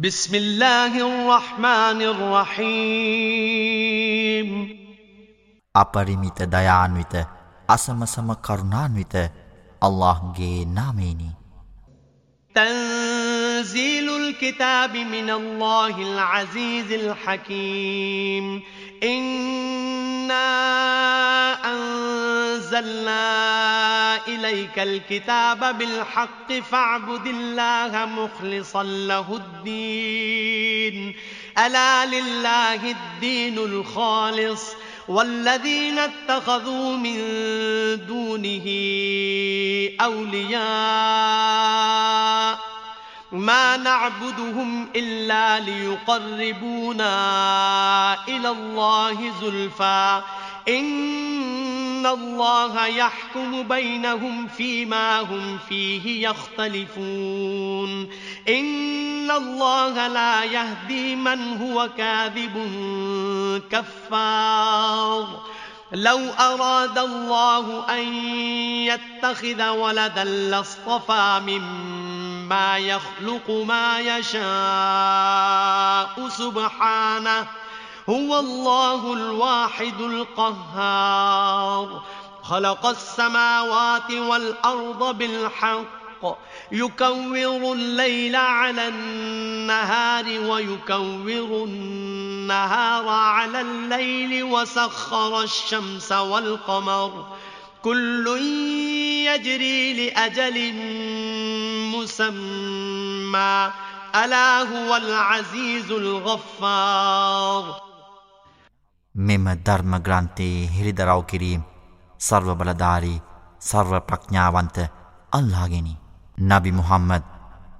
بسم الله الرحمن الرحيم. අපරිමිත දයාන්විත අසමසම කරුණාන්විත අල්ලාහ්ගේ නාමයෙනි. تنزيل الكتاب من الله العزيز الحكيم إنا أن أنزلنا إليك الكتاب بالحق فاعبد الله مخلصا له الدين. ألا لله الدين الخالص. والذين اتخذوا من دونه أولياء. ما نعبدهم إلا ليقربونا إلى الله زلفى. إن الله يحكم بينهم فيما هم فيه يختلفون إن الله لا يهدي من هو كاذب كفار. لو أراد الله أن يتخذ ولدا لاصطفى مما يخلق ما يشاء سبحانه هو الله الواحد القهار. خلق السماوات والأرض بالحق. يكور الليل على النهار ويكور النهار على الليل وسخر الشمس والقمر. كل يجري لأجل مسمى. ألا هو العزيز الغفار. මෙම ධර්ම ග්‍රන්ථයේ හිරිදරව් කිරීම් සර්ව බලධාරී සර්ව ප්‍රඥාවන්ත අල්ලාගෙනි. නබි මුහම්මද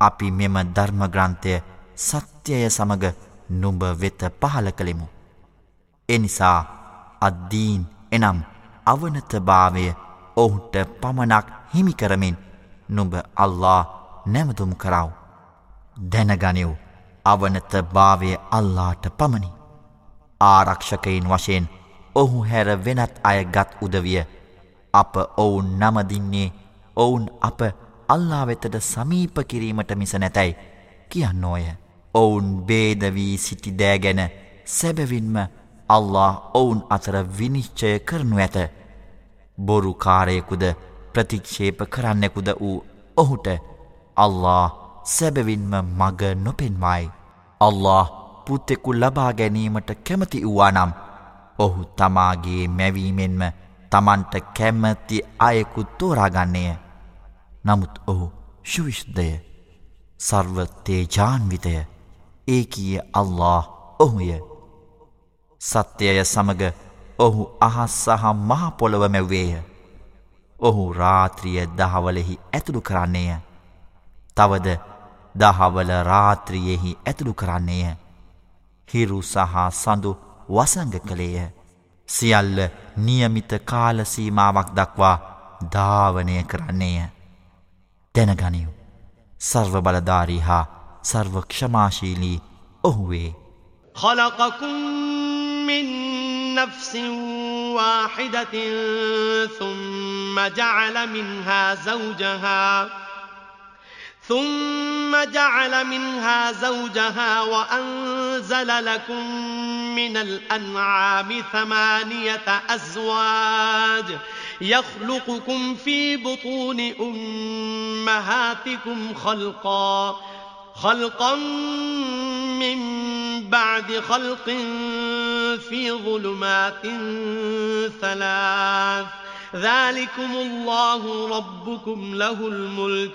අපි මෙම ධර්ම ග්‍රන්ථය සත්‍යය සමග නුඹ වෙත පහල කළෙමු. එනිසා අද්දීන් එනම් අවනතභාවය ඔහුට පමණක් හිමිකරමින් නුඹ අල්ලා නැමතුම් කරව. දැනගනිව් අවනත භාවය අල්ලාට පමණි. ආරක්ෂකයින් වශයෙන් ඔහු හැර වෙනත් අයගත් උදවිය. අප ඔවුන් නමදින්නේ ඔවුන් අප අල්ලා වෙතට සමීප කිරීමට මිස නැතැයි කියන්නෝය ඔවුන් බේදවී සිටි දෑගැන සැබවින්ම අල්له ඔවුන් අතර විනිශ්චය කරනු ඇත. බොරුකාරයෙකුද ප්‍රතික්ෂේප කරන්නෙකුද වූ ඔහුට අල්له සැබවින්ම මග නොපෙන්වයි. අල්له පුත්තෙකු ලබා ගැනීමට කැමති වූවා නම් ඔහු තමාගේ මැවීමෙන්ම තමන්ට කැම්මති අයෙකු තෝරාගන්නේය. නමුත් ඔහු ශුවිශ්දය සර්වතේජාන්විතය ඒ කිය අල්له ඔහුය. සත්‍යය සමග ඔහු අහස් සහ මහපොළොව මැව්වේය. ඔහු රාත්‍රිය දහවලෙහි ඇතුළු කරන්නේය. තවද දහවල රාත්‍රියෙහි ඇතුළු කරන්නේය. හිරු සහ සඳු වසංග කළේය. සියල්ල නියමිත කාලසීමාවක් දක්වා ධාවනය කරන්නේය. දැනගනිව්. සර්ව බලධාරී හා සර්ව ක්ෂමාශීලී ඔහුවේ. خلقكم من نفس واحدة ثم جعل منها زوجها ثم جعل منها زوجها وأنزل لكم من الأنعام ثمانية أزواج يخلقكم في بطون أمهاتكم خلقا خلقا من بعد خلق في ظلمات ثلاث. ذلكم الله ربكم له الملك.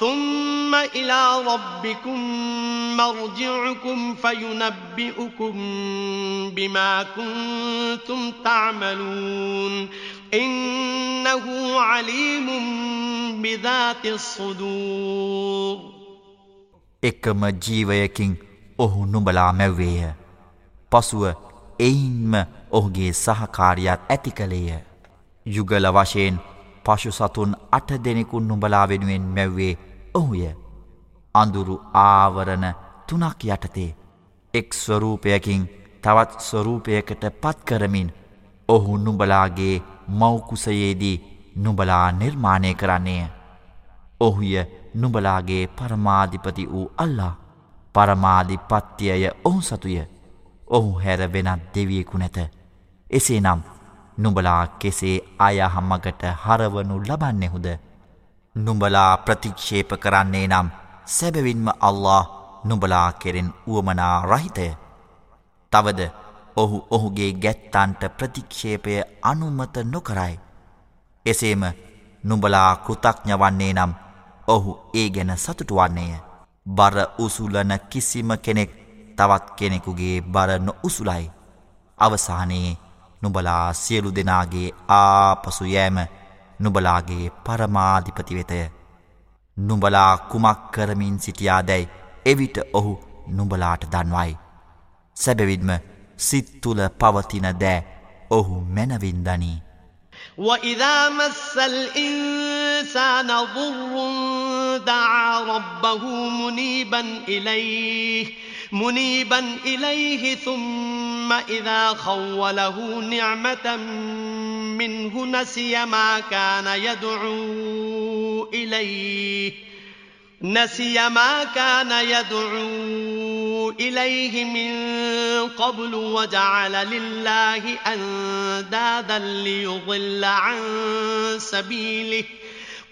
ثم إلى ربكم مرجعكم فينبئكم بما كنتم تعملون إنه عليم بذات الصدور එකම ජීවයකින් ඔහු නුඹලා මැව්වේය. පසුව එයින්ම ඔහුගේ සහකාරියත් ඇති කළේය. යුගල වශයෙන් පශු සතුන් අට දෙනෙකුන් නුඹලා වෙනුවෙන් මැව්වේ ඔහුය. අඳුරු ආවරණ තුනක් යටතේ. එක් ස්වරූපයකින් තවත් ස්වරූපයකට පත්කරමින් ඔහු නුඹලාගේ මෞකුසයේදී නුඹලා නිර්මාණය කරන්නේය. ඔහුය නුඹලාගේ පරමාධිපති වූ අල්ලා පරමාධිපත්තියය ඔහු සතුය. ඔහු හැර වෙනත් දෙවියෙකු නැත. එසේ නම් නුඹලා කෙසේ අයහම්මගට හරවනු ලබන්නෙහුද. නුඹලා ප්‍රතික්ෂේප කරන්නේ නම් සැබවින්ම අල්له නුඹලා කෙරෙන් වුවමනා රහිතය. තවද ඔහු ඔහුගේ ගැත්තන්ට ප්‍රතික්ෂේපය අනුමත නොකරයි. එසේම නුඹලා කෘතඥ වන්නේ නම් ඔහු ඒ ගැන සතුටු වන්නේය. බර උසුලන කිසිම කෙනෙක් තවත් කෙනෙකුගේ බර නො උසුලයි. අවසානයේ නුබලා සියලු දෙනාගේ ආපසු යෑම නුබලාගේ පරමාධිපති වෙතය. නුබලා කුමක් කරමින් සිටියා දැයි එවිට ඔහු නුබලාට දන්වයි. සැබවින්ම සිත්තුල පවතින දෑ ඔහු මැනවින් දනී. وإذا مس الإنسان ضر دعا ربه منيبا إليه منيبا إليه ثم إذا خوله نعمة منه نسي ما كان يدعو إليه. نسي ما كان يدعو إليه من قبل وجعل لله أندادا ليضل عن سبيله.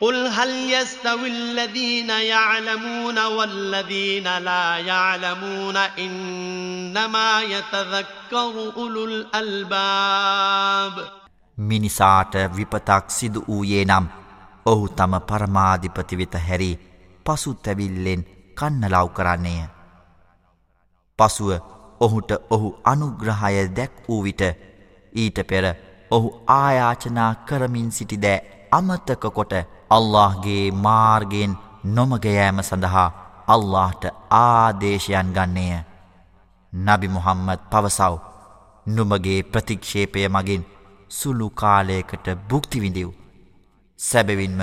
قل هل يستوي الذين يعلمون والذين لا يعلمون إنما يتذكر أولو الألباب මිනිසාට විපතක් සිදු වූයේ නම් ඔහු තම පරමාධිපති වෙත හැරි පසුතැවිල්ලෙන් කන්නලව් කරන්නේය. පසුව ඔහුට ඔහු අනුග්‍රහය දැක් වූ විට ඊට පෙර ඔහු ආයාචනා කරමින් සිටි දෑ අමතක කොට අල්لهගේ මාර්ගයෙන් නොමගයෑම සඳහා අල්لهට ආදේශයන් ගන්නේය. නබි මුහම්මත් පවසව්. නුමගේ ප්‍රතික්ෂේපය මගින් සුළු කාලයකට බුක්තිවිඳව් සැබවින්ම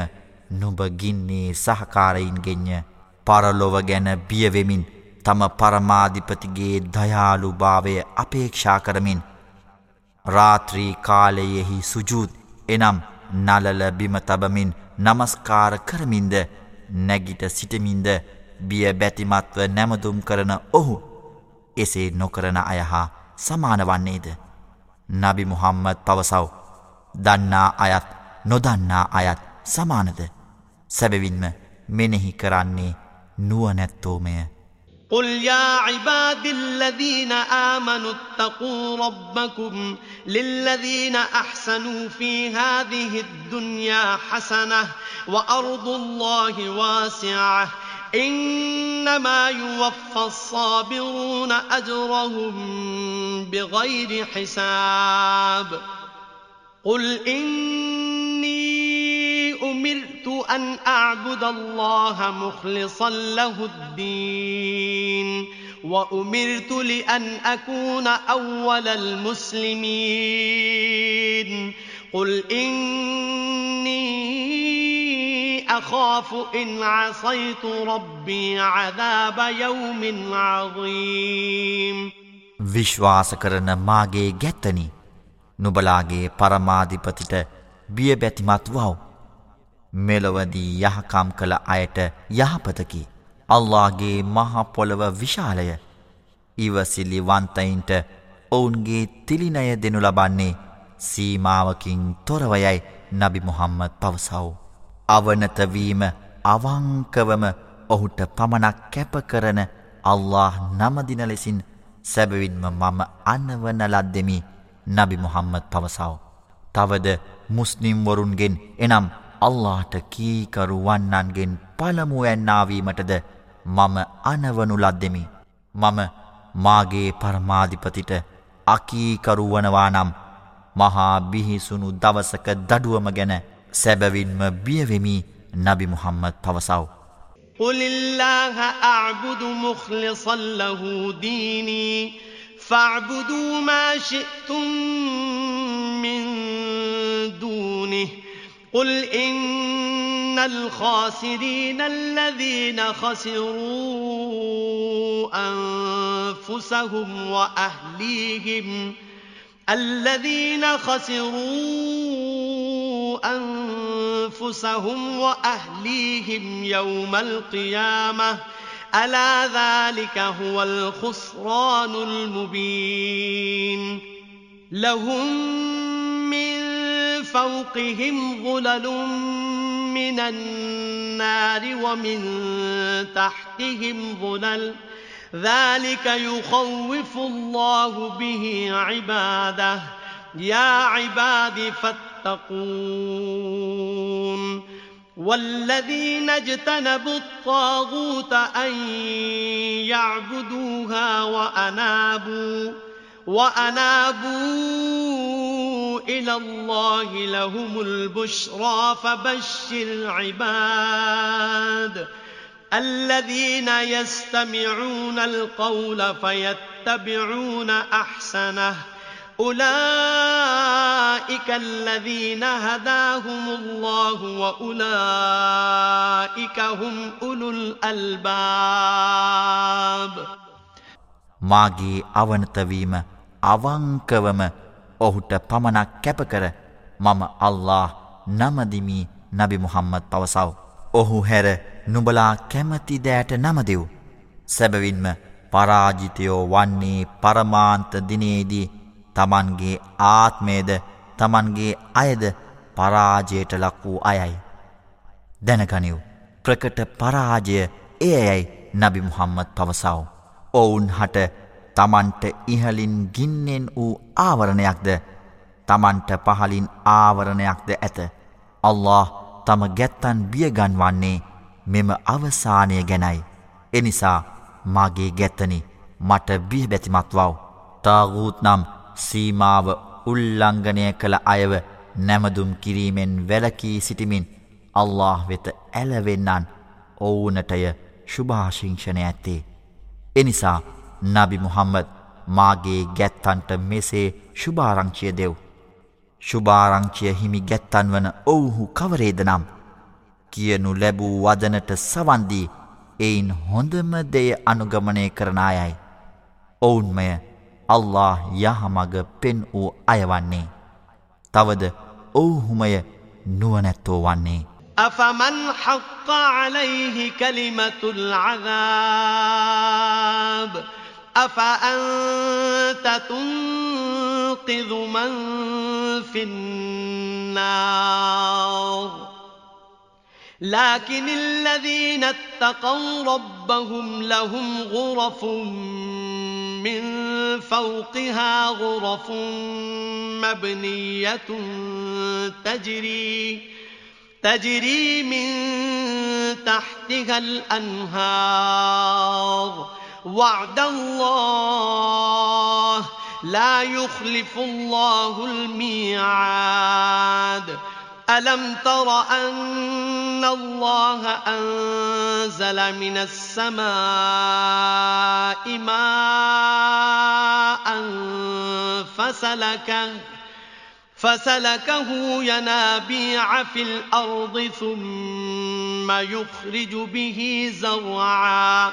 නුඹගින්නේ සහකාරයින්ගෙන්ය පරලොව ගැන බියවෙමින් තම පරමාධිපතිගේ දයාලු භාවය අපේක්ෂා කරමින් රාත්‍රී කාලයෙහි සුජූත් එනම් නලල බිමතබමින් නමස්කාර කරමින්ද නැගිට සිටමින්ද බිය බැතිමත්ව නැමදුම් කරන ඔහු එසේ නොකරන අය හා සමාන වන්නේද? නබි මුහම්මද පවසව්. දන්නා අයත් නොදන්නා අයත් සමානද? සැබවින්ම මෙනෙහි කරන්නේ නුවනැත්තෝමය قل يا عباد الذين آمنوا اتقوا ربكم للذين أحسنوا في هذه الدنيا حسنة وأرض الله واسعة إنما يوفى الصابرون أجرهم بغير حساب قل إني أمرت أن أعبد الله مخلصا له الدين وأمرت لأن أكون أول المسلمين قل إني أخاف إن عصيت ربي عذاب يوم عظيم විශ්වාස කරන මාගේ ගැත්තනි නුබලාගේ පරමාධිපතිට බිය බැතිමත් වව් මෙලොවදී යහකම් කළ අයට යහපතකි. අල්ලාගේ මහපොළොව විශාලය ඉවසිලි වන්තයින්ට ඔවුන්ගේ තිලිනය දෙනු ලබන්නේ සීමාවකින් තොරවයයි නබි මුහම්මත් පවසව්. අවනතවීම අවංකවම ඔහුට පමණක් කැප කරන අල්له නමදින ලෙසින් සැබවින්ම මම අන්නවන ලද්දෙමි නබි මුහම්මත් පවසව. තවද මුස්නිම්වරුන්ගෙන් එනම් අල්ලාට කීකරු වන්නන්ගෙන් පළමුුවැන්නාවීමටද මම අනවනු ලද්දෙමි. මම මාගේ පරමාධිපතිට අකීකරුවනවා නම් මහා බිහිසුණු දවසක දඩුවම ගැන සැබවින්ම බියවෙමි නබි මුහම්මද පවසව. قل الله أعبد مخلصا له ديني فاعبدوا ما شئتم من دونه قل إن الخاسرين الذين خسروا أنفسهم وأهليهم الذين خسروا أنفسهم وأهليهم يوم القيامة ألا ذلك هو الخسران المبين لهم من فوقهم ظلل من النار ومن تحتهم ظلل. ذلك يخوف الله به عباده. يا عباد فاتقون. والذين اجتنبوا الطاغوت أن يعبدوها وأنابوا وأنابوا إلى الله لهم البشرى فبشر عباد الذين يستمعون القول فيتبعون أحسنه أولئك الذين هداهم الله وأولئك هم أولو الألباب මාගේ අවනතවීම අවංකවම ඔහුට පමණක් කැපකර මම අල්له නමදිමි නබි මුහම්මද පවසව්. ඔහු හැර නුබලා කැමති දෑට නමදෙව්. සැබවින්ම පරාජිතයෝ වන්නේ පරමාන්ත දිනේදී තමන්ගේ ආත්මේද තමන්ගේ අයද පරාජයට ලක් වූ අයයි. දැනගනිව් ප්‍රකට පරාජය එයයි නබි මුහම්මත් පවසව. ඔවුන් හට තමන්ට ඉහලින් ගින්නෙන් වූ ආවරණයක්ද? තමන්ට පහලින් ආවරණයක්ද ඇත? අල්له තම ගැත්තන් බියගන්වන්නේ මෙම අවසානය ගැනයි. එනිසා මගේ ගැත්තනි මට බිහබැතිමත්වව් තාගූත් නම් සීමාව උල්ලංගනය කළ අයව නැමදුම් කිරීමෙන් වැලකී සිටිමින් අල්له වෙත ඇලවෙන්නන් ඔවුනටය ශුභාශිංෂණය ඇත්තේ. එනිසා නබි මුහම්මද මාගේ ගැත්තන්ට මෙසේ ශුභාරංචිය දෙව්. ශුභාරංචිය හිමි ගැත්තන් වන ඔවුහු කවරේද නම්. කියනු ලැබූ වදනට සවන්දී එයින් හොඳම දෙය අනුගමනය කරනායයි. ඔවුන්මය අල්له යහමග පෙන් වූ අයවන්නේ. තවද ඔවුහුමය නුවනැත්තෝ වන්නේ. أفمن حق عليه كلمة العذاب أفأنت تنقذ من في النار؟ لكن الذين اتقوا ربهم لهم غرف من فوقها غرف مبنية تجري تجري من تحتها الأنهار. وعد الله. لا يخلف الله الميعاد. ألم تر أن الله أنزل من السماء ماء فسلكه فسلكه ينابيع في الأرض ثم يخرج به زرعا.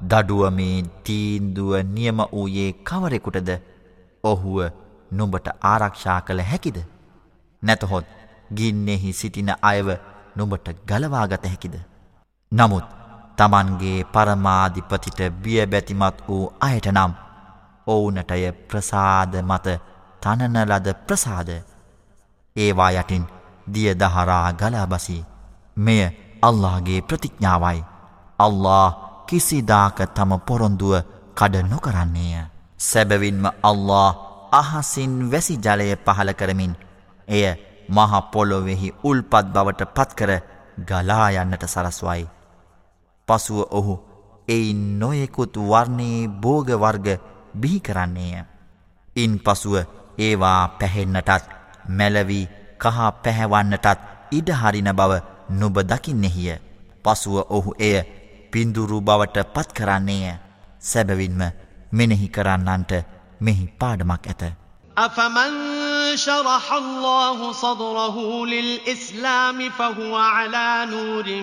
දඩුව මේ තීන්දුව නියම වූයේ කවරෙකුටද ඔහුව නුඹට ආරක්ෂා කළ හැකිද? නැතහොත් ගින්නෙහි සිටින අයව නුඹට ගලවාගත හැකිද? නමුත් තමන්ගේ පරමාධිපතිට බියබැතිමත් වූ අයට නම් ඔවුනටය ප්‍රසාද මත තනනලද ප්‍රසාද. ඒවා යටින් දියදහරා ගලාබසි මෙය අල්لهගේ ප්‍රතිඥාවයි. අල්له කිසිදාක තම පොරොන්දුව කඩ නොකරන්නේය සැබවින්ම අල්له අහසින් වැසි ජලය පහල කරමින් එය මහපොලොවෙහි උල්පත් බවට පත්කර ගලායන්නට සරස්වයි පසුව ඔහු එයි නොයෙකුත් වර්ණයේ බෝගවර්ග බිහි කරන්නේය. ඉන් පසුව ඒවා පැහෙන්නටත් මැලවී කහ පැහැවන්නටත් ඉඩහරින බව නුබ දකින්නෙහිය. පසුව ඔහු එය පින්දුරු බවට පත් කරන්නේය. සැබවින්ම මෙනෙහි කරන්නන්ට මෙහි පාඩමක් ඇත. أفمن شرح الله صدره للإسلام فهو على نور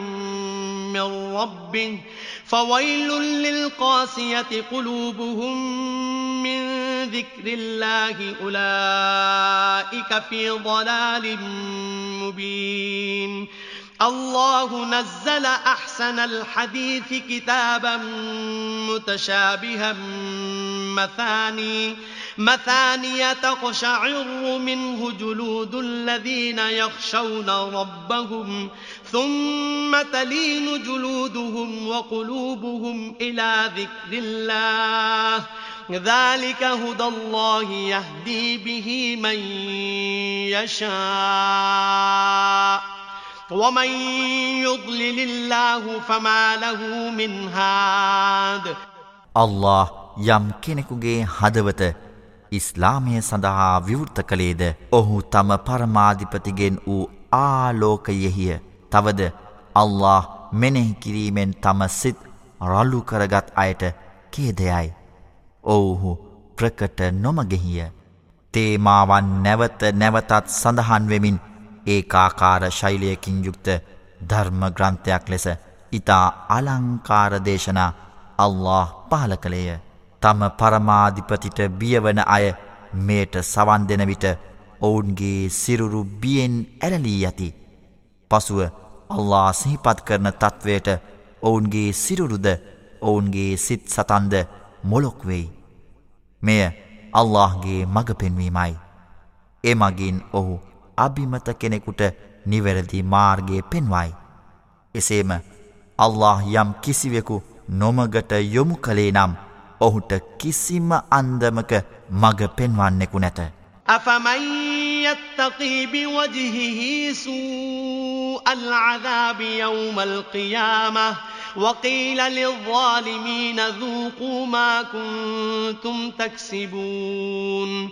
من ربه فويل للقاسية قلوبهم من ذكر الله أولئك في ضلال مبين الله نزل أحسن الحديث كتابا متشابها مثاني مثانية تقشعر منه جلود الذين يخشون ربهم ثم تلين جلودهم وقلوبهم إلى ذكر الله. ذلك هدى الله يهدي به من يشاء. ومن يضلل الله فما له من هاد. الله යම් කෙනෙකුගේ හදවත ඉස්ලාමය සඳහා විවෘත කළේද? ඔහු තම පරමාධිපතිගෙන් වූ ආලෝකයෙහිය. තවද අල්له මෙනෙහි කිරීමෙන් තම සිත් රල්ලු කරගත් අයට කේදයයි. ඔවුහු ප්‍රකට නොමගෙහිය. තේමාවන් නැවත නැවතත් සඳහන්වෙමින් ඒකාකාර ශෛලියකින් යුක්ත ධර්ම ග්‍රන්ථයක් ලෙස ඊතා අලංකාර දේශනා අල්ලාහ් පහල කළේය. තම පරමාධිපතිට බියවන අය මේට සවන් දෙන විට ඔවුන්ගේ සිරුරු බියෙන් ඇලලී යති. පසුව අල්ලා සිහිපත් කරන තත්ත්වයට ඔවුන්ගේ සිරුරුද ඔවුන්ගේ සිත් සතන්ද මොලොක් වෙයි. මෙය අල්ලාහ්ගේ මඟ පෙන්වීමයි. එමගින් ඔහු අභිමත කෙනෙකුට නිවැරදි මාර්ගය පෙන්වයි. එසේම අල්له යම් කිසිවෙකු නොමගට යොමු කළේ නම් ඔහුට කිසිම අන්දමක මග පෙන්වන්නෙකු නැත. أفمن بوجهه سوء العذاب يوم القيامة وقيل للظالمين ذوقوا ما كنتم تكسبون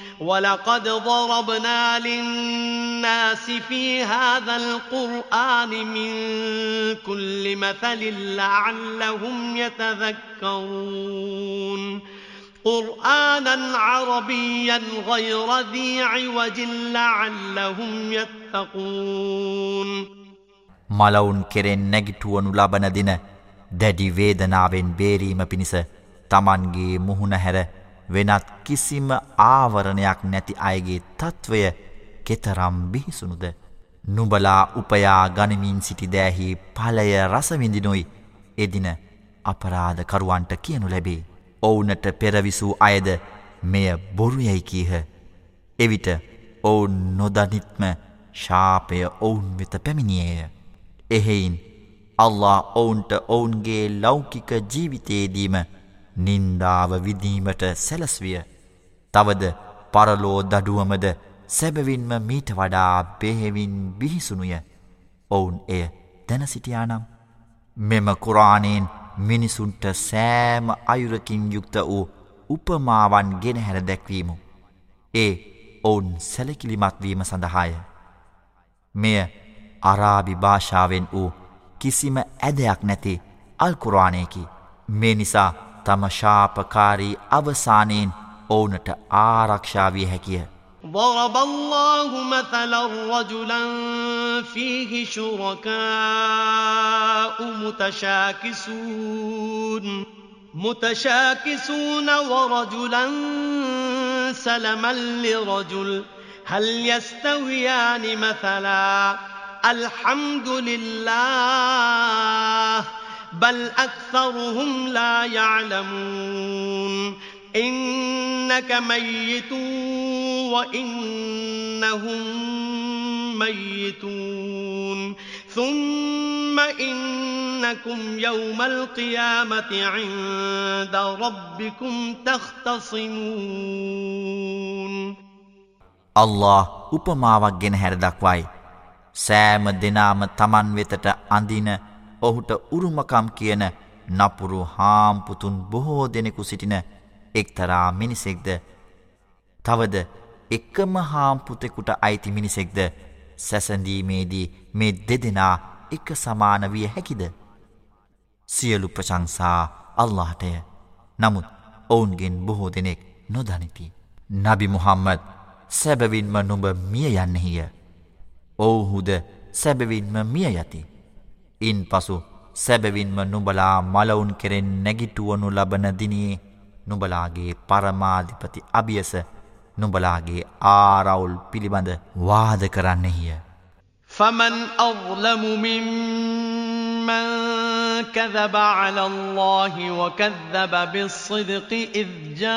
ولقد ضربنا للناس في هذا القرآن من كل مثل لعلهم يتذكرون قرآنا عربيا غير ذي عوج لعلهم يتقون මලවුන් කෙරෙන් නැගිටුවනු ලබන දින දැඩි වේදනාවෙන් බේරීම පිණිස තමන්ගේ මුහුණ හැර වෙනත් කිසිම ආවරණයක් නැති අයගේ තත්ත්වය කෙතරම් බිහිසුනුද නුබලා උපයා ගනිමින් සිටි දෑහි පලය රසවිඳිනොයි එදින අපරාධකරුවන්ට කියනු ලැබේ. ඔවුනට පෙරවිසූ අයද මෙය බොරුයැයි කීහ. එවිට ඔවුන් නොදනිත්ම ශාපය ඔවුන් වෙත පැමිණියේය. එහෙයින් අල්له ඔවුන්ට ඔවුන්ගේ ලෞකික ජීවිතයේදීම නින්දාව විදීමට සැලස්විය. තවද පරලෝ දඩුවමද සැබවින්ම මීට වඩා බෙහෙවින් බිහිසුනුය. ඔවුන් එය දැනසිටියානම්. මෙම කුරාණයෙන් මිනිසුන්ට සෑම අයුරකින් යුක්ත වූ උපමාවන් ගෙනහැර දැක්වීමු. ඒ ඔවුන් සැලකිලිමත්වීම සඳහාය. මෙය අරාබි භාෂාවෙන් වූ කිසිම ඇදයක් නැති අල්කුරවානයකි මේ නිසා තම ශාපකාරී අවසානයෙන් ඕනට ආරක්ෂාවිය හැකිය. ضرب الله مثلا رجلا فيه شركاء متشاكسون متشاكسون ورجلا سلما لرجل هل يستويان مثلا الحمد لله بل أكثرهم لا يعلمون إنك ميت وإنهم ميتون ثم إنكم يوم القيامة عند ربكم تختصمون الله උපමාවක් ගෙන හැර දක්වයි. සෑම දෙනාම තමන් වෙතට අඳින ඔහුට උරුමකම් කියන නපුරු හාම්පුතුන් බොහෝ දෙනෙකු සිටින එක්තරා මිනිසෙක්ද තවද එකම හාම්පුතෙකුට අයිති මිනිසෙක්ද සැසඳීමේදී මේ දෙදෙනා එක සමාන විය හැකිද. සියලු ප්‍රශංසා අල්لهටය නමුත් ඔවුන්ගෙන් බොහෝ දෙනෙක් නොදනිති. නබි මුහම්මද සැබවින්ම නුඹ මිය යන්නෙහිය. ඔවුහුද සැබවින්ම මිය යති. ඉන් පසු සැබවින්ම නුබලා මලවුන් කෙරෙන් නැගිටුවනු ලබන දිනයේ නුබලාගේ පරමාධිපති අභියස නුබලාගේ ආරවුල් පිළිබඳ වාද කරන්නෙහිය. فمن أظلم ممن كذب على الله وكذب بالصدق إذ جاءه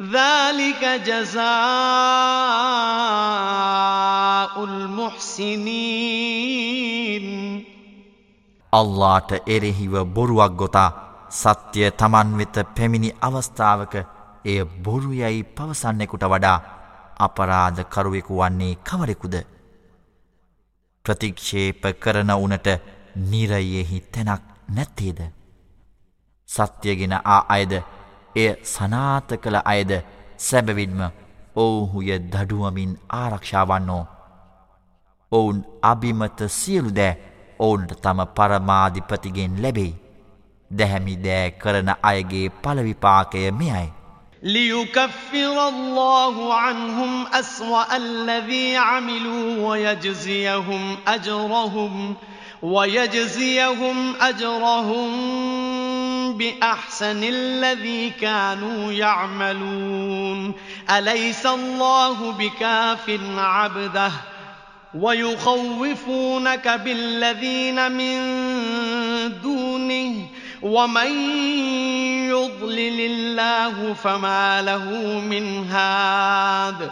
ذلك جزاء المحسنين අල්ලාට එරෙහිව බොරුවක් ගොතා සත්‍යය තමන් වෙත පැමිණි අවස්ථාවක එය බොරුයැයි පවසන්නෙකුට වඩා අපරාධ කරුවෙකු වන්නේ කවරෙකුද. ප්‍රතික්ෂේප කරන උනට නිරයෙහි තැනක් නැත්තේද. සත්‍යගෙන ආ අයද එය සනාත කළ අයද සැබවින්ම ඔවුහුය දඩුවමින් ආරක්ෂාවන්නෝ. ඔවුන් අභිමත සියලු දෑ ඔවුන්ට තම පරමාධිපතිගෙන් ලැබෙයි. දැහැමි දෑ කරන අයගේ පලවිපාකය මෙයයි. ليكفر الله عنهم أسوأ الذي عملوا ويجزيهم أجرهم ويجزيهم أجرهم بأحسن الذي كانوا يعملون. أليس الله بكاف عبده؟ ويخوفونك بالذين من دونه. ومن يضلل الله فما له من هاد.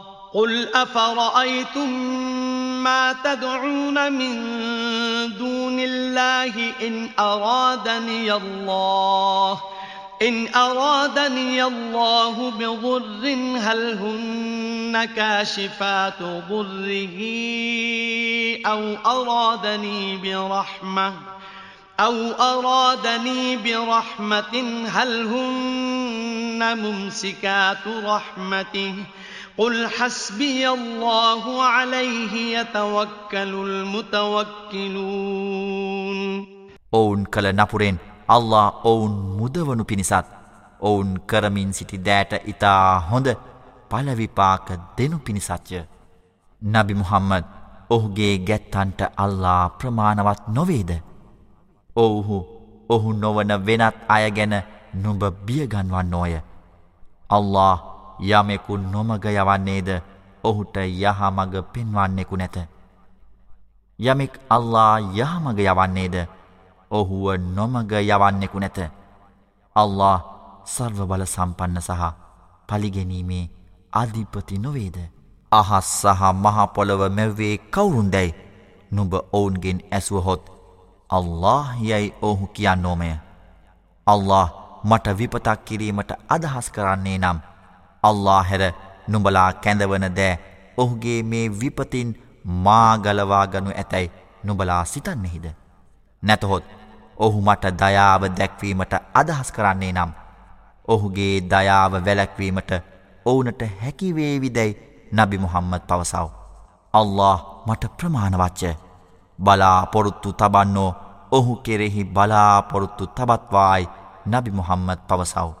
قل أفرأيتم ما تدعون من دون الله إن أرادني الله إن أرادني الله بضر هل هن كاشفات ضره أو أرادني برحمة أو أرادني برحمة هل هن ممسكات رحمته قل حسبي الله عليه يتوكل المتوكلون ඔවුන් කළ නපුරෙන් අල්ලා ඔවුන් මුදවනු පිණිසත් ඔවුන් කරමින් සිටි දෑට ඉතා හොඳ පලවිපාක දෙනු පිණිසත්ය. නබි මුහම්මද ඔහුගේ ගැත්තන්ට අල්ලා ප්‍රමාණවත් නොවේද? ඔවුහු ඔහු නොවන වෙනත් අය ගැන නුඹ බියගන්වන් නෝය අල්له යමෙකු නොමග යවන්නේද ඔහුට යහමග පෙන්වන්නෙකු නැත. යමෙක් අල්ලා යහමග යවන්නේද ඔහුව නොමග යවන්නෙකු නැත. අල්له සර්වබල සම්පන්න සහ පලිගැනීමේ අධිපති නොවේද. අහස් සහ මහපොළොව මැව්වේ කවුරුන්දැයි නුඹ ඔවුන්ගෙන් ඇසුවහොත් අල්له යැයි ඔහු කියන්නෝමය. අල්له මට විපතක් කිරීමට අදහස් කරන්නේ නම්. අල්ලා හැර නුඹලා කැඳවන දෑ ඔහුගේ මේ විපතින් මාගලවා ගනු ඇතැයි නුඹලා සිතන්නෙහිද. නැතහොත් ඔහු මට දයාව දැක්වීමට අදහස් කරන්නේ නම්. ඔහුගේ දයාව වැලැක්වීමට ඔවුනට හැකිවේවිදැයි නබි මුහම්මද පවසව. අල්له මට ප්‍රමාණවච්ච බලාපොරොත්තු තබන්නෝ ඔහු කෙරෙහි බලාපොරොත්තු තබත්වායි නබි මුහම්මද පවසව.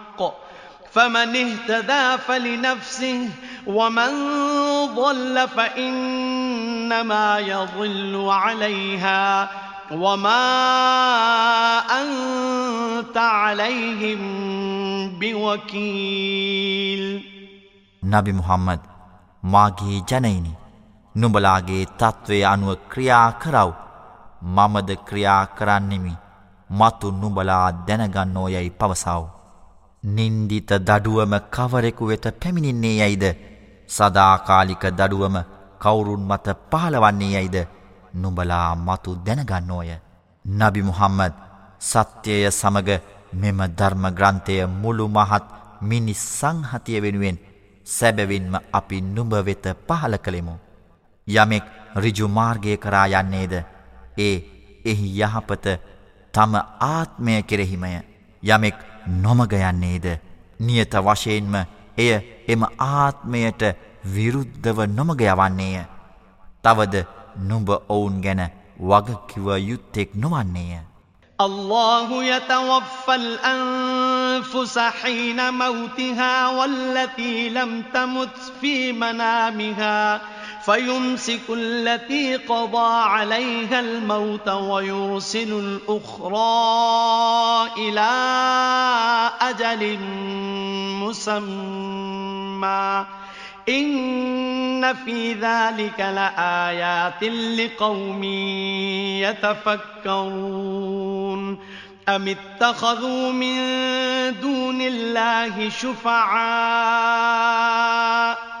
فمن اهتدى فلنفسه ومن ضل فإنما يضل عليها وما أنت عليهم بوكيل නබි මුහම්මද් මාගේ ජනයිනි නුඹලාගේ තත්ත්වය අනුව ක්‍රියා කරව් මමද ක්‍රියා කරන්නෙමි මතු නුඹලා දැනගන්නෝ යැයි පවසාව නින්දිත දඩුවම කවරෙකු වෙත පැමිණින්නේ යයිද සදාකාලික දඩුවම කවුරුන් මත පහළවන්නේ යයිද නුඹලා මතු දැනගන්නෝය. නබි මුහම්මද සත්‍යය සමග මෙම ධර්ම ග්‍රන්ථය මුළු මහත් මිනිස් සංහතිය වෙනුවෙන් සැබවින්ම අපි නුඹ වෙත පහල කළෙමු. යමෙක් රිජුමාර්ගය කරා යන්නේද ඒ එහි යහපත තම ආත්මය කෙරෙහිමය යමෙක් නොමග යන්නේද නියත වශයෙන්ම එය එම ආත්මයට විරුද්ධව නොමග යවන්නේය. තවද නුඹ ඔවුන් ගැන වගකිව යුත්තෙක් නොවන්නේය. الله يتوفى الأنفس حين موتها والتي لم تمت في منامها فيمسك التي قضى عليها الموت ويرسل الأخرى إلى أجل مسمى. إن في ذلك لآيات لقوم يتفكرون. أم اتخذوا من دون الله شفعاء؟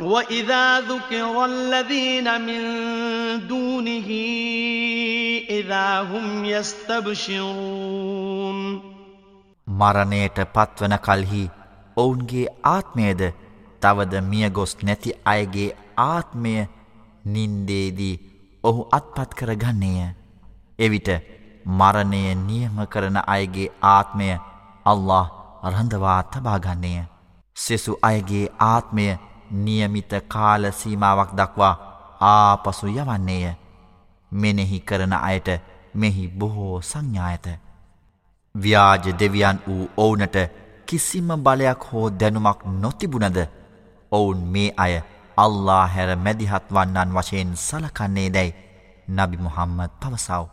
وإذا ذكر الذين من دونه إذا هم يستبشرون මරණයට පත්වන කලෙහි ඔවුන්ගේ ආත්මයද තවද මියගොස් නැති අයගේ ආත්මය නින්දේදී ඔහු අත්පත් කරගන්නේය. එවිට මරණය නියම කරන අයගේ ආත්මය අල්له රඳවා තබාගන්නේය. සෙසු අයගේ ආත්මය නියමිත කාල සීමාවක් දක්වා ආපසු යවන්නේය. මෙනෙහි කරන අයට මෙහි බොහෝ සංඥායත. ව්‍යාජ දෙවියන් වූ ඔවුනට කිසිම බලයක් හෝ දැනුමක් නොතිබුණද ඔවුන් මේ අය අල්ලා හැර මැදිහත් වන්නන් වශයෙන් සලකන්නේ දැයි නබි මුහම්මද පවසව.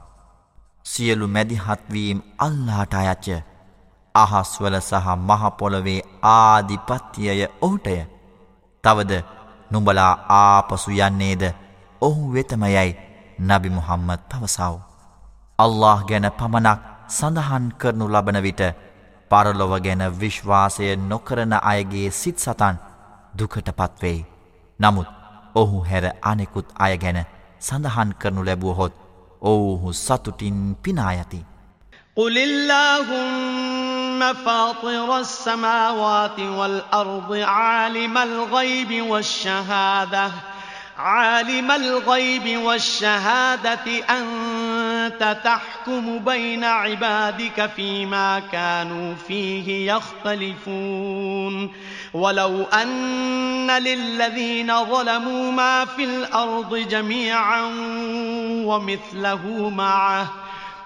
සියලු මැදිහත්වීම් අල්ලාට අයච්ච අහස්වල සහ මහපොළොවේ ආධිපත්තියය ඔහුටය. තවද නුඹලා ආපසු යන්නේද ඔහු වෙතමයයි නබි මුහම්මත් පවසව. අල්له ගැන පමණක් සඳහන් කරනු ලබන විට පරලොව ගැන විශ්වාසය නොකරන අයගේ සිත් සතන් දුකට පත්වෙයි. නමුත් ඔහු හැර අනෙකුත් අය ගැන සඳහන් කරනු ලැබුවහොත් ඔවුහු සතුටින් පිනායති. قل اللهم فاطر السماوات والأرض عالم الغيب والشهادة. عالم الغيب والشهادة أنت تحكم بين عبادك فيما كانوا فيه يختلفون. ولو أن للذين ظلموا ما في الأرض جميعا ومثله معه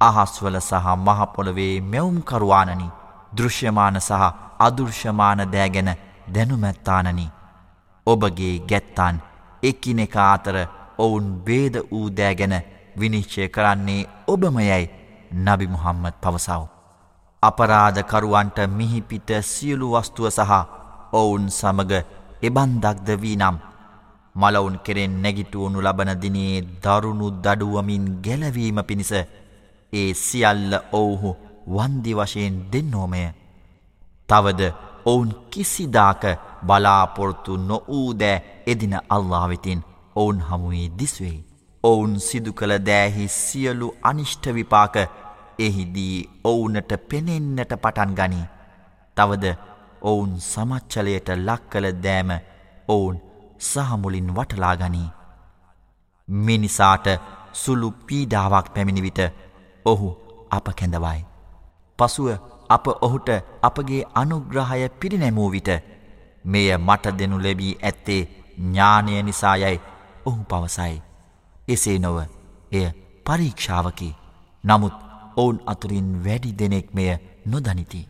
අහස්වල සහ මහපොළොවේ මෙවුම්කරවානනි දෘශ්‍යමාන සහ අදෘශ්‍යමාන දෑගැන දැනුමැත්තානනි ඔබගේ ගැත්තාන් එකිනෙක අතර ඔවුන් බේද වූ දෑගැන විනිශ්චය කරන්නේ ඔබමයයි නබි මුහම්මද පවසාව. අපරාධකරුවන්ට මිහිපිට සියලු වස්තුව සහ ඔවුන් සමග එබන්දක්ද වී නම් මලවුන් කෙරෙන් නැගිටුවනු ලබනදිනේ දරුණු දඩුවමින් ගැලවීම පිණිස ඒ සියල්ල ඔවුහු වන්දි වශයෙන් දෙන්නෝමය. තවද ඔවුන් කිසිදාක බලාපොරොත්තු නොවූදෑ එදින අල්ලාවෙතින් ඔවුන් හමුවේ දිස්වෙයි. ඔවුන් සිදු කළ දෑහි සියලු අනිෂ්ට විපාක එහිදී ඔවුනට පෙනෙන්නට පටන් ගනී. තවද ඔවුන් සමච්චලයට ලක් කළ දෑම ඔවුන් සහමුලින් වටලා ගනී. මිනිසාට සුළු පීඩාවක් පැමිණිවිට ඔහු අප කැඳවයි. පසුව අප ඔහුට අපගේ අනුග්‍රහය පිරිනැමූ විට මෙය මට දෙනු ලැබී ඇත්තේ ඥානය නිසායයි ඔහු පවසයි. එසේ නොව එය පරීක්ෂාවකි. නමුත් ඔවුන් අතුරින් වැඩි දෙනෙක් මෙය නොදනිති.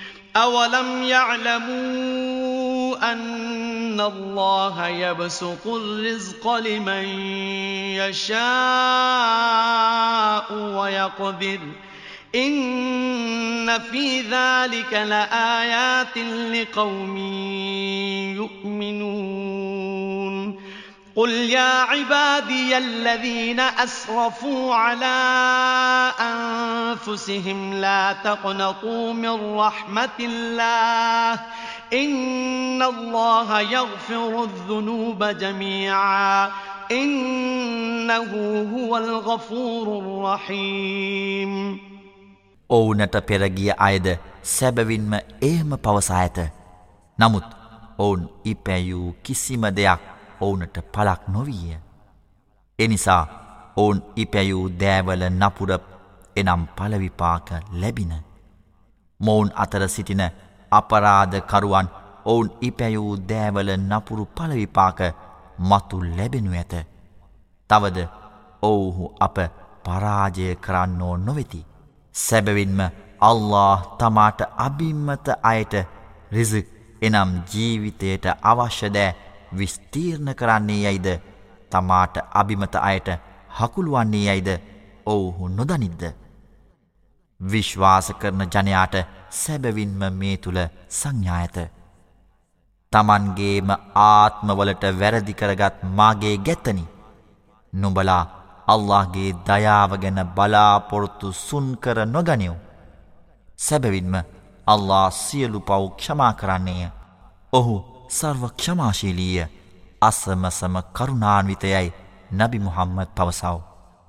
أولم يعلموا أن الله يبسط الرزق لمن يشاء ويقدر إن في ذلك لآيات لقوم يؤمنون قل يا عبادي الذين أسرفوا على أنفسهم لا تقنطوا من رحمة الله إن الله يغفر الذنوب جميعا إنه هو الغفور الرحيم ඔවුනට පෙරගිය අයද සැබවින්ම එහෙම පවසා ඇත. නමුත් ඔවුන් ඉපැයූ කිසිම දෙයක් ඔවුනට පලක් නොවීය. එනිසා ඔවුන් ඉපැයූ දෑවල නපුර එනම් පලවිපාක ලැබින. මොවුන් අතර සිටින අපරාධකරුවන් ඔවුන් ඉපැයූ දෑවල නපුරු පලවිපාක මතු ලැබෙනු ඇත. තවද ඔවුහු අප පරාජය කරන්නෝ නොවෙති. සැබවින්ම අල්له තමාට අභිම්මත අයට රිසික් එනම් ජීවිතයට අවශ්‍යදෑ විස්තීර්ණ කරන්නේ යයිද තමාට අභිමත අයට හකුළුවන්නේ යයිද ඔවුහු නොදනිද්ද. විශ්වාස කරන ජනයාට සැබවින්ම මේ තුළ සංඥායත. තමන්ගේම ආත්මවලට වැරදිකරගත් මාගේ ගැත්තනි. නුබලා අල්لهගේ දයාව ගැන බලාපොරොත්තු සුන් කර නොගනිව්. සැබවින්ම අල්له සියලු පව් ක්ෂමා කරන්නේය. ඔහු සර්ව ක්ෂමාශීලීය අසමසම කරුණාන්විතයයි නබි මුහම්මද පවසව.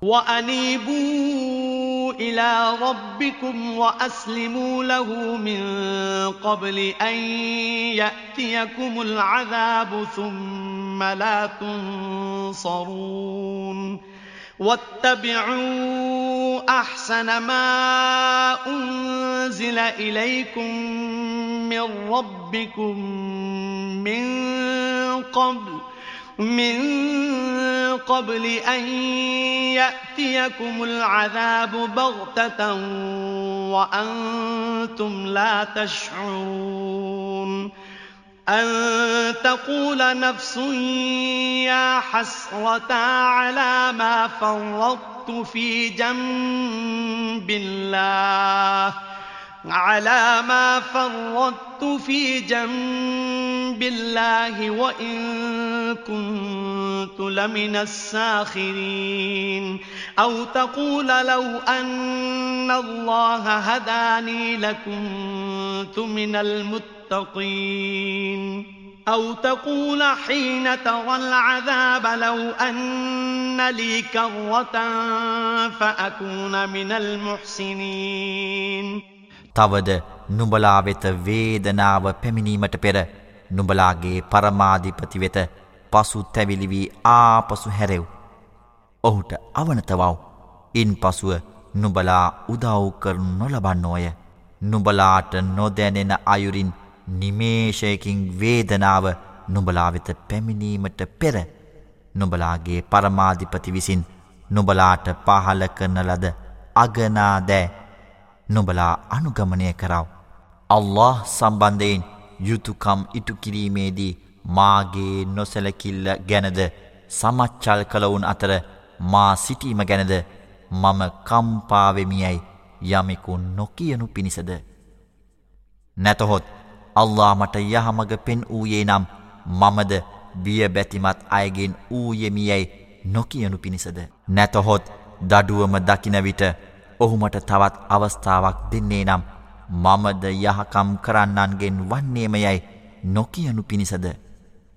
وأنيبوا إلى ربكم وأسلموا له من قبل أن يأتيكم العذاب ثم لا تنصرون واتبعوا أحسن ما أنزل إليكم من ربكم من قبل من قبل أن يأتيكم العذاب بغتة وأنتم لا تشعرون. أن تقول نفس يا حسرة على ما فرطت في جنب الله على ما فرطت في جنب الله وإن كنت لمن الساخرين أو تقول لو أن الله هداني لكنت من المتقين المتقين أو تقول حين ترى العذاب لو أن لي كرة فأكون من المحسنين තවද නුඹලා වෙත වේදනාව පැමිණීමට පෙර නුඹලාගේ පරමාධිපති වෙත පසු තැවිලි වී ආපසු හැරෙව්. ඔහුට අවනතවව්. ඉන් පසුව නුබලා උදව් කරනු නොලබන්නෝය. නුබලාට නොදැනෙන අයුරින් නිමේෂයකින් වේදනාව නුබලා වෙත පැමිණීමට පෙර නුබලාගේ පරමාධිපති විසින් නුබලාට පහල කරන ලද අගනාදෑ නුබලා අනුගමනය කරව. අල්له සම්බන්ධයෙන් යුතුකම් ඉටු කිරීමේදී මාගේ නොසැලකිල්ල ගැනද සමච්චල් කළවුන් අතර මා සිටීම ගැනද මම කම්පාවෙමියයි යමෙකු නොකියනු පිණිසද. නැතහොත් අල්ලා මට යහමග පෙන් වූයේ නම් මමද බිය බැතිමත් අයගෙන් වූයෙමියැයි නොකියනු පිණිසද. නැතහොත් දඩුවම දකිනවිට ඔහුමට තවත් අවස්ථාවක් දෙන්නේ නම් මමද යහකම් කරන්නන්ගෙන් වන්නේමයැයි නොකියනු පිණිසද.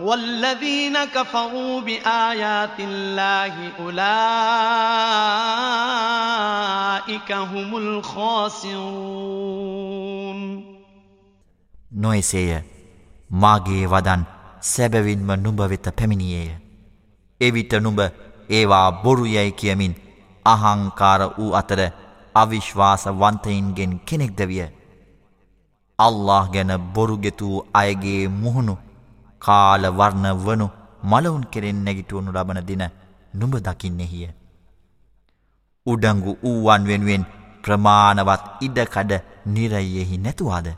والذين كفروا بآيات الله أولئك هم الخاسرون. නොයසේය මාගේ වදන් සැබවින්ම නුඹ වෙත පැමිණියේය. එවිට නුඹ ඒවා බොරු යැයි කියමින් අහංකාර වූ අතර අවිශ්වාසවන්තයින්ගෙන් කෙනෙක්ද විය අල්ලාහ් ගැන බොරු ගෙතූ අයගේ මුහුණු කාලවර්ණ වනු මලවුන් කෙරෙන් නැගිටුවනු ලබන දින නුඹ දකින්නෙහිය. උඩංගු වූවන් වෙනුවෙන් ප්‍රමාණවත් ඉඩකඩ නිරයෙහි නැතුවාද.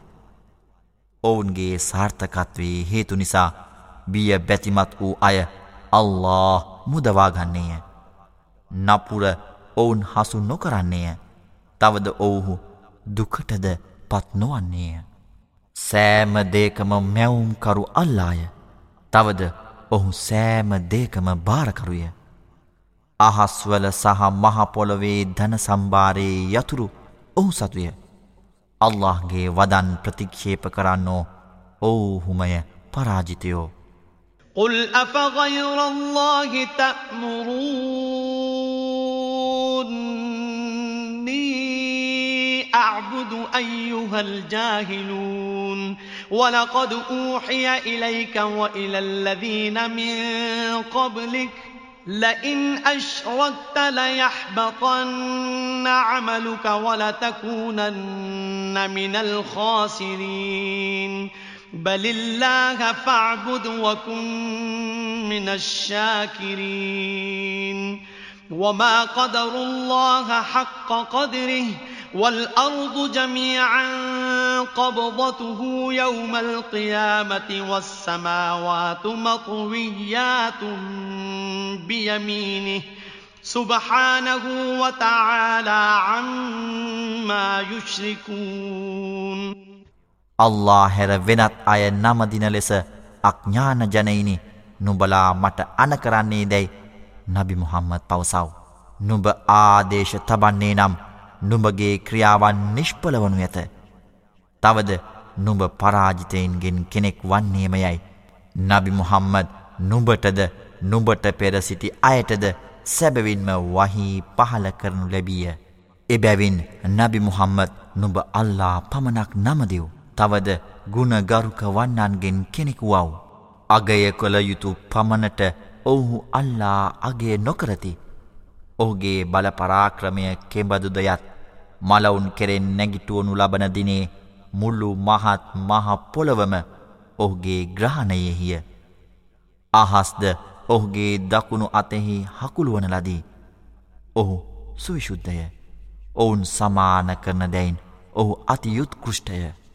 ඔවුන්ගේ සාර්ථකත්වයේ හේතු නිසා බිය බැතිමත් වූ අය අල්له මුදවාගන්නේය. නපුර ඔවුන් හසු නොකරන්නේය. තවද ඔවුහු දුකටද පත් නොවන්නේය. සෑම දේකම මැවුම්කරු අල්ලාය. තවද ඔහු සෑම දේකම භාරකරුය. අහස්වල සහ මහපොළොවේ ධන සම්භාරයේ යතුරු ඔහු සතුය. අල්لهගේ වදන් ප්‍රතික්ෂේප කරන්නෝ ඔවුහුමය පරාජිතයෝ. قل أفغير الله تأمروني أعبد أيها الجاهلون ولقد أوحي إليك وإلى الذين من قبلك لئن أشركت ليحبطن عملك ولتكونن من الخاسرين. بل الله فاعبد وكن من الشاكرين. وما قدروا الله حق قدره والأرض جميعا قبضته يوم القيامة والسماوات مطويات بيمينه سبحانه وتعالى عما يشركون අල්ලා හැර වෙනත් අය නමදින ලෙස අඥ්ඥාන ජනයිනි නුබලා මට අනකරන්නේ දැයි නබි මුහම්මත් පවසව්. නුඹ ආදේශ තබන්නේ නම් නුඹගේ ක්‍රියාවන් නිෂ්පලවනු ඇත. තවද නුඹ පරාජිතයින්ගෙන් කෙනෙක් වන්නේමයයි. නබි මුහම්මද නුඹටද නුඹට පෙර සිටි අයටද සැබවින්ම වහී පහල කරනු ලැබිය. එබැවින් නබි මුහම්මද නුඹ අල්ලා පමණක් නමදිව්. තවද ගුණගරුක වන්නන්ගෙන් කෙනෙකු වව්. අගය කොළ යුතු පමණට ඔවුහු අල්ලා අගේ නොකරති. ඔහුගේ බලපරාක්‍රමය කෙබඳුදයත් මලවුන් කෙරෙන් නැගිටුවනු ලබන දිනේ මුල්ලු මහත් මහ පොළවම ඔහුගේ ග්‍රහණයෙහිය. අහස්ද ඔහුගේ දකුණු අතෙහි හකුළුවන ලදී. ඔහු සුවිශුද්ධය. ඔවුන් සමාන කරන දැයින් ඔහු අතියුත් කෘෂ්ටය.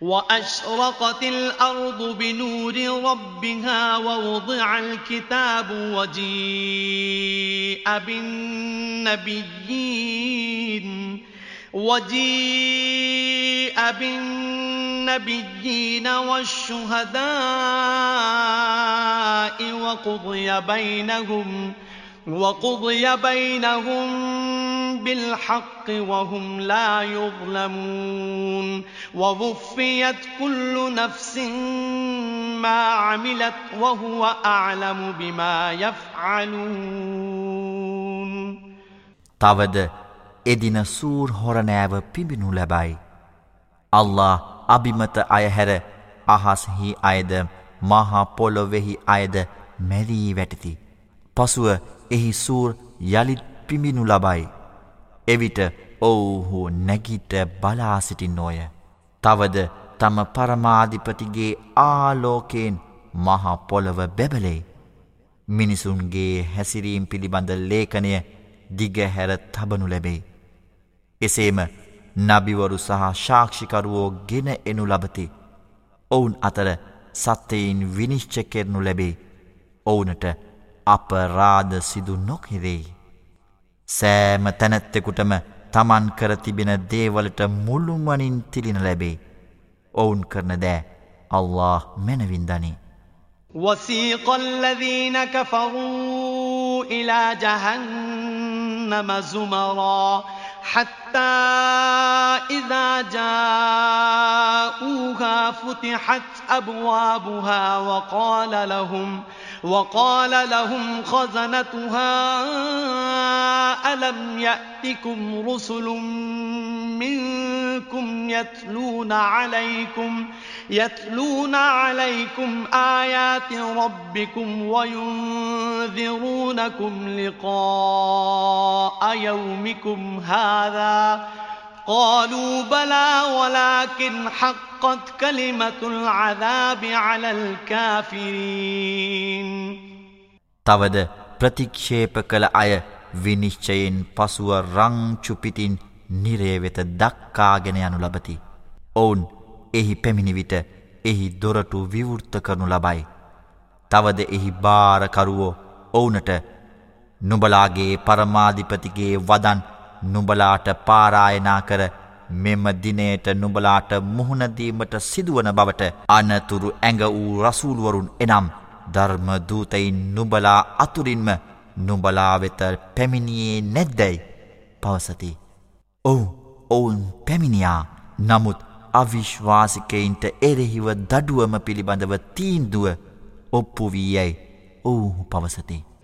وأشرقت الأرض بنور ربها ووضع الكتاب وجيء بالنبيين وجيء بالنبيين والشهداء وقضي بينهم وقضي بينهم بالحق وهم لا يظلمون ووفيت كل نفس ما عملت وهو أعلم بما يفعلون තවද එදින සූර් හොරණෑව පිබිනු ලැබයි. අල්له අභිමත අයහැර අහස්හි අයද මහා පොලොවෙහි අයද මැරී වැටති. පසුව එහි සූර් යළිත් පිඹිනු ලබයි. එවිට ඔවුහු නැගිට බලා සිටින්නෝය. තවද තම පරමාධිපතිගේ ආලෝකයෙන් මහපොළව බැබලේ. මිනිසුන්ගේ හැසිරීම් පිළිබඳ ලේඛනය දිගහැර තබනු ලැබේ. එසේම නබිවරු සහ ශාක්ෂිකරුවෝ ගෙන එනු ලබති. ඔවුන් අතර සත්තයින් විනිශ්ච කෙරනු ලැබේ. ඔවුනට අපරාධ සිදු නොකිරෙයි. සෑම තැනැත්තෙකුටම තමන් කර තිබෙන දේවලට මුළුමනින් තිලින ලැබේ. ඔවුන් කරන දෑ අල්له මැනවින්දනි. وسيق الذين كفروا إلى جهنم زمرا حتى إذا جاءوها فتحت أبوابها وقال لهم ۖ وقال لهم خزنتها ألم يأتكم رسل منكم يتلون عليكم يتلون عليكم آيات ربكم وينذرونكم لقاء يومكم هذا قالوا بلى ولكن حقت كلمة العذاب على الكافرين තවද ප්‍රතික්ෂේප කළ අය විනිශ්චයෙන් පසුව රංචුපිතින් නිරේ වෙත දක්කාගෙන යනු ලබති. ඔවුන් එහි පැමිණි විට එහි දොරටු විවෘත්ත කරනු ලබයි. තවද එහි භාරකරුවෝ ඔවුනට නුබලාගේ පරමාධිපතිගේ වදන් නුබලාට පාරායනා කර මෙම දිනයට නුබලාට මුහුණදීමට සිදුවන බවට අනතුරු ඇඟ වූ රසූල්වරුන් එනම් ධර්මදූතයින් නුබලා අතුරින්ම නුබලා වෙත පැමිණියේ නැද්දැයි පවසති. ඔවු ඔවුන් පැමිණියා නමුත් අවිශ්වාසිකයින්ට එරෙහිව දඩුවම පිළිබඳව තීන්දුව ඔප්පු වී යැයි ඔවුහු පවසති.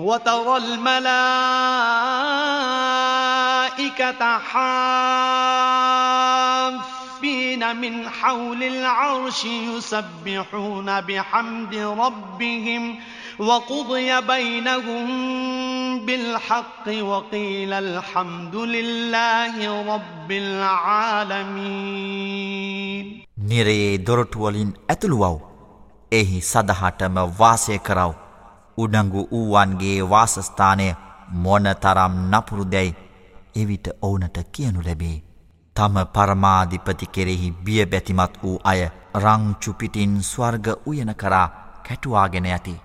وترى الملائكة حافين من حول العرش يسبحون بحمد ربهم وقضي بينهم بالحق وقيل الحمد لله رب العالمين නිරයේ දොරටුවලින් ඇතුළුවව් එහි සදහටම වාසය කරව උඩංගු වූවන්ගේ වාසස්ථානය මොන තරම් නපුරු දැයි එවිට ඕනට කියනු ලැබේ. තම පරමාධිපති කෙරෙහි බිය බැතිමත් වූ අය රංචුපිටින් ස්වර්ග උයන කරා කැටුවාගෙන ඇති.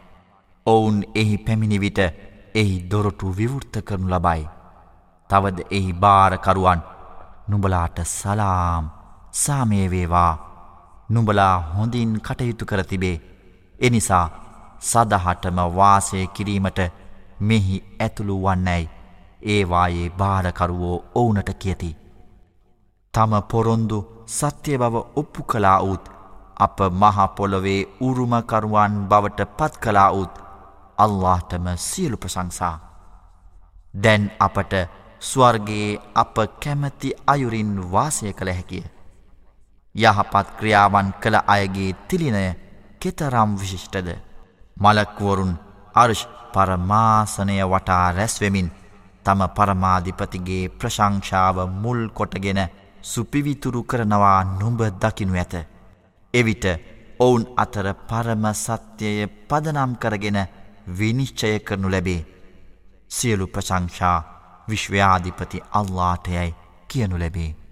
ඔවුන් එහි පැමිණිවිට එහි දොරටු විවෘත්ත කරනු ලබයි. තවද එහි භාරකරුවන් නුඹලාට සලාම් සාමයවේවා නුඹලා හොඳින් කටයුතු කර තිබේ. එනිසා සදහටම වාසය කිරීමට මෙහි ඇතුළු වන්නැයි ඒවායේ භාරකරුවෝ ඔවුනට කියති. තම පොරොන්දු සත්‍යය බව ඔප්පු කලා වූත් අප මහපොළොවේ උරුමකරුවන් බවට පත් කලා වූත් අල්لهටම සියලු ප්‍රසංසා. දැන් අපට ස්වර්ගයේ අප කැමති අයුරින් වාසය කළ හැකිය. යහපත් ක්‍රියාවන් කළ අයගේ තිලිනය කෙතරම් විශිෂ්ටද. මලක්වරුන් අර්ෂ් පරමාසනය වටා රැස්වෙමින් තම පරමාධිපතිගේ ප්‍රශංෂාව මුල් කොටගෙන සුපිවිතුරු කරනවා නුඹ දකිනු ඇත. එවිට ඔවුන් අතර පරම සත්‍යය පදනම් කරගෙන විනිශ්චය කරනු ලැබේ. සියලු ප්‍රශංෂා විශ්ව්‍යාධිපති අල්ලාටයයි කියනු ලැබේ.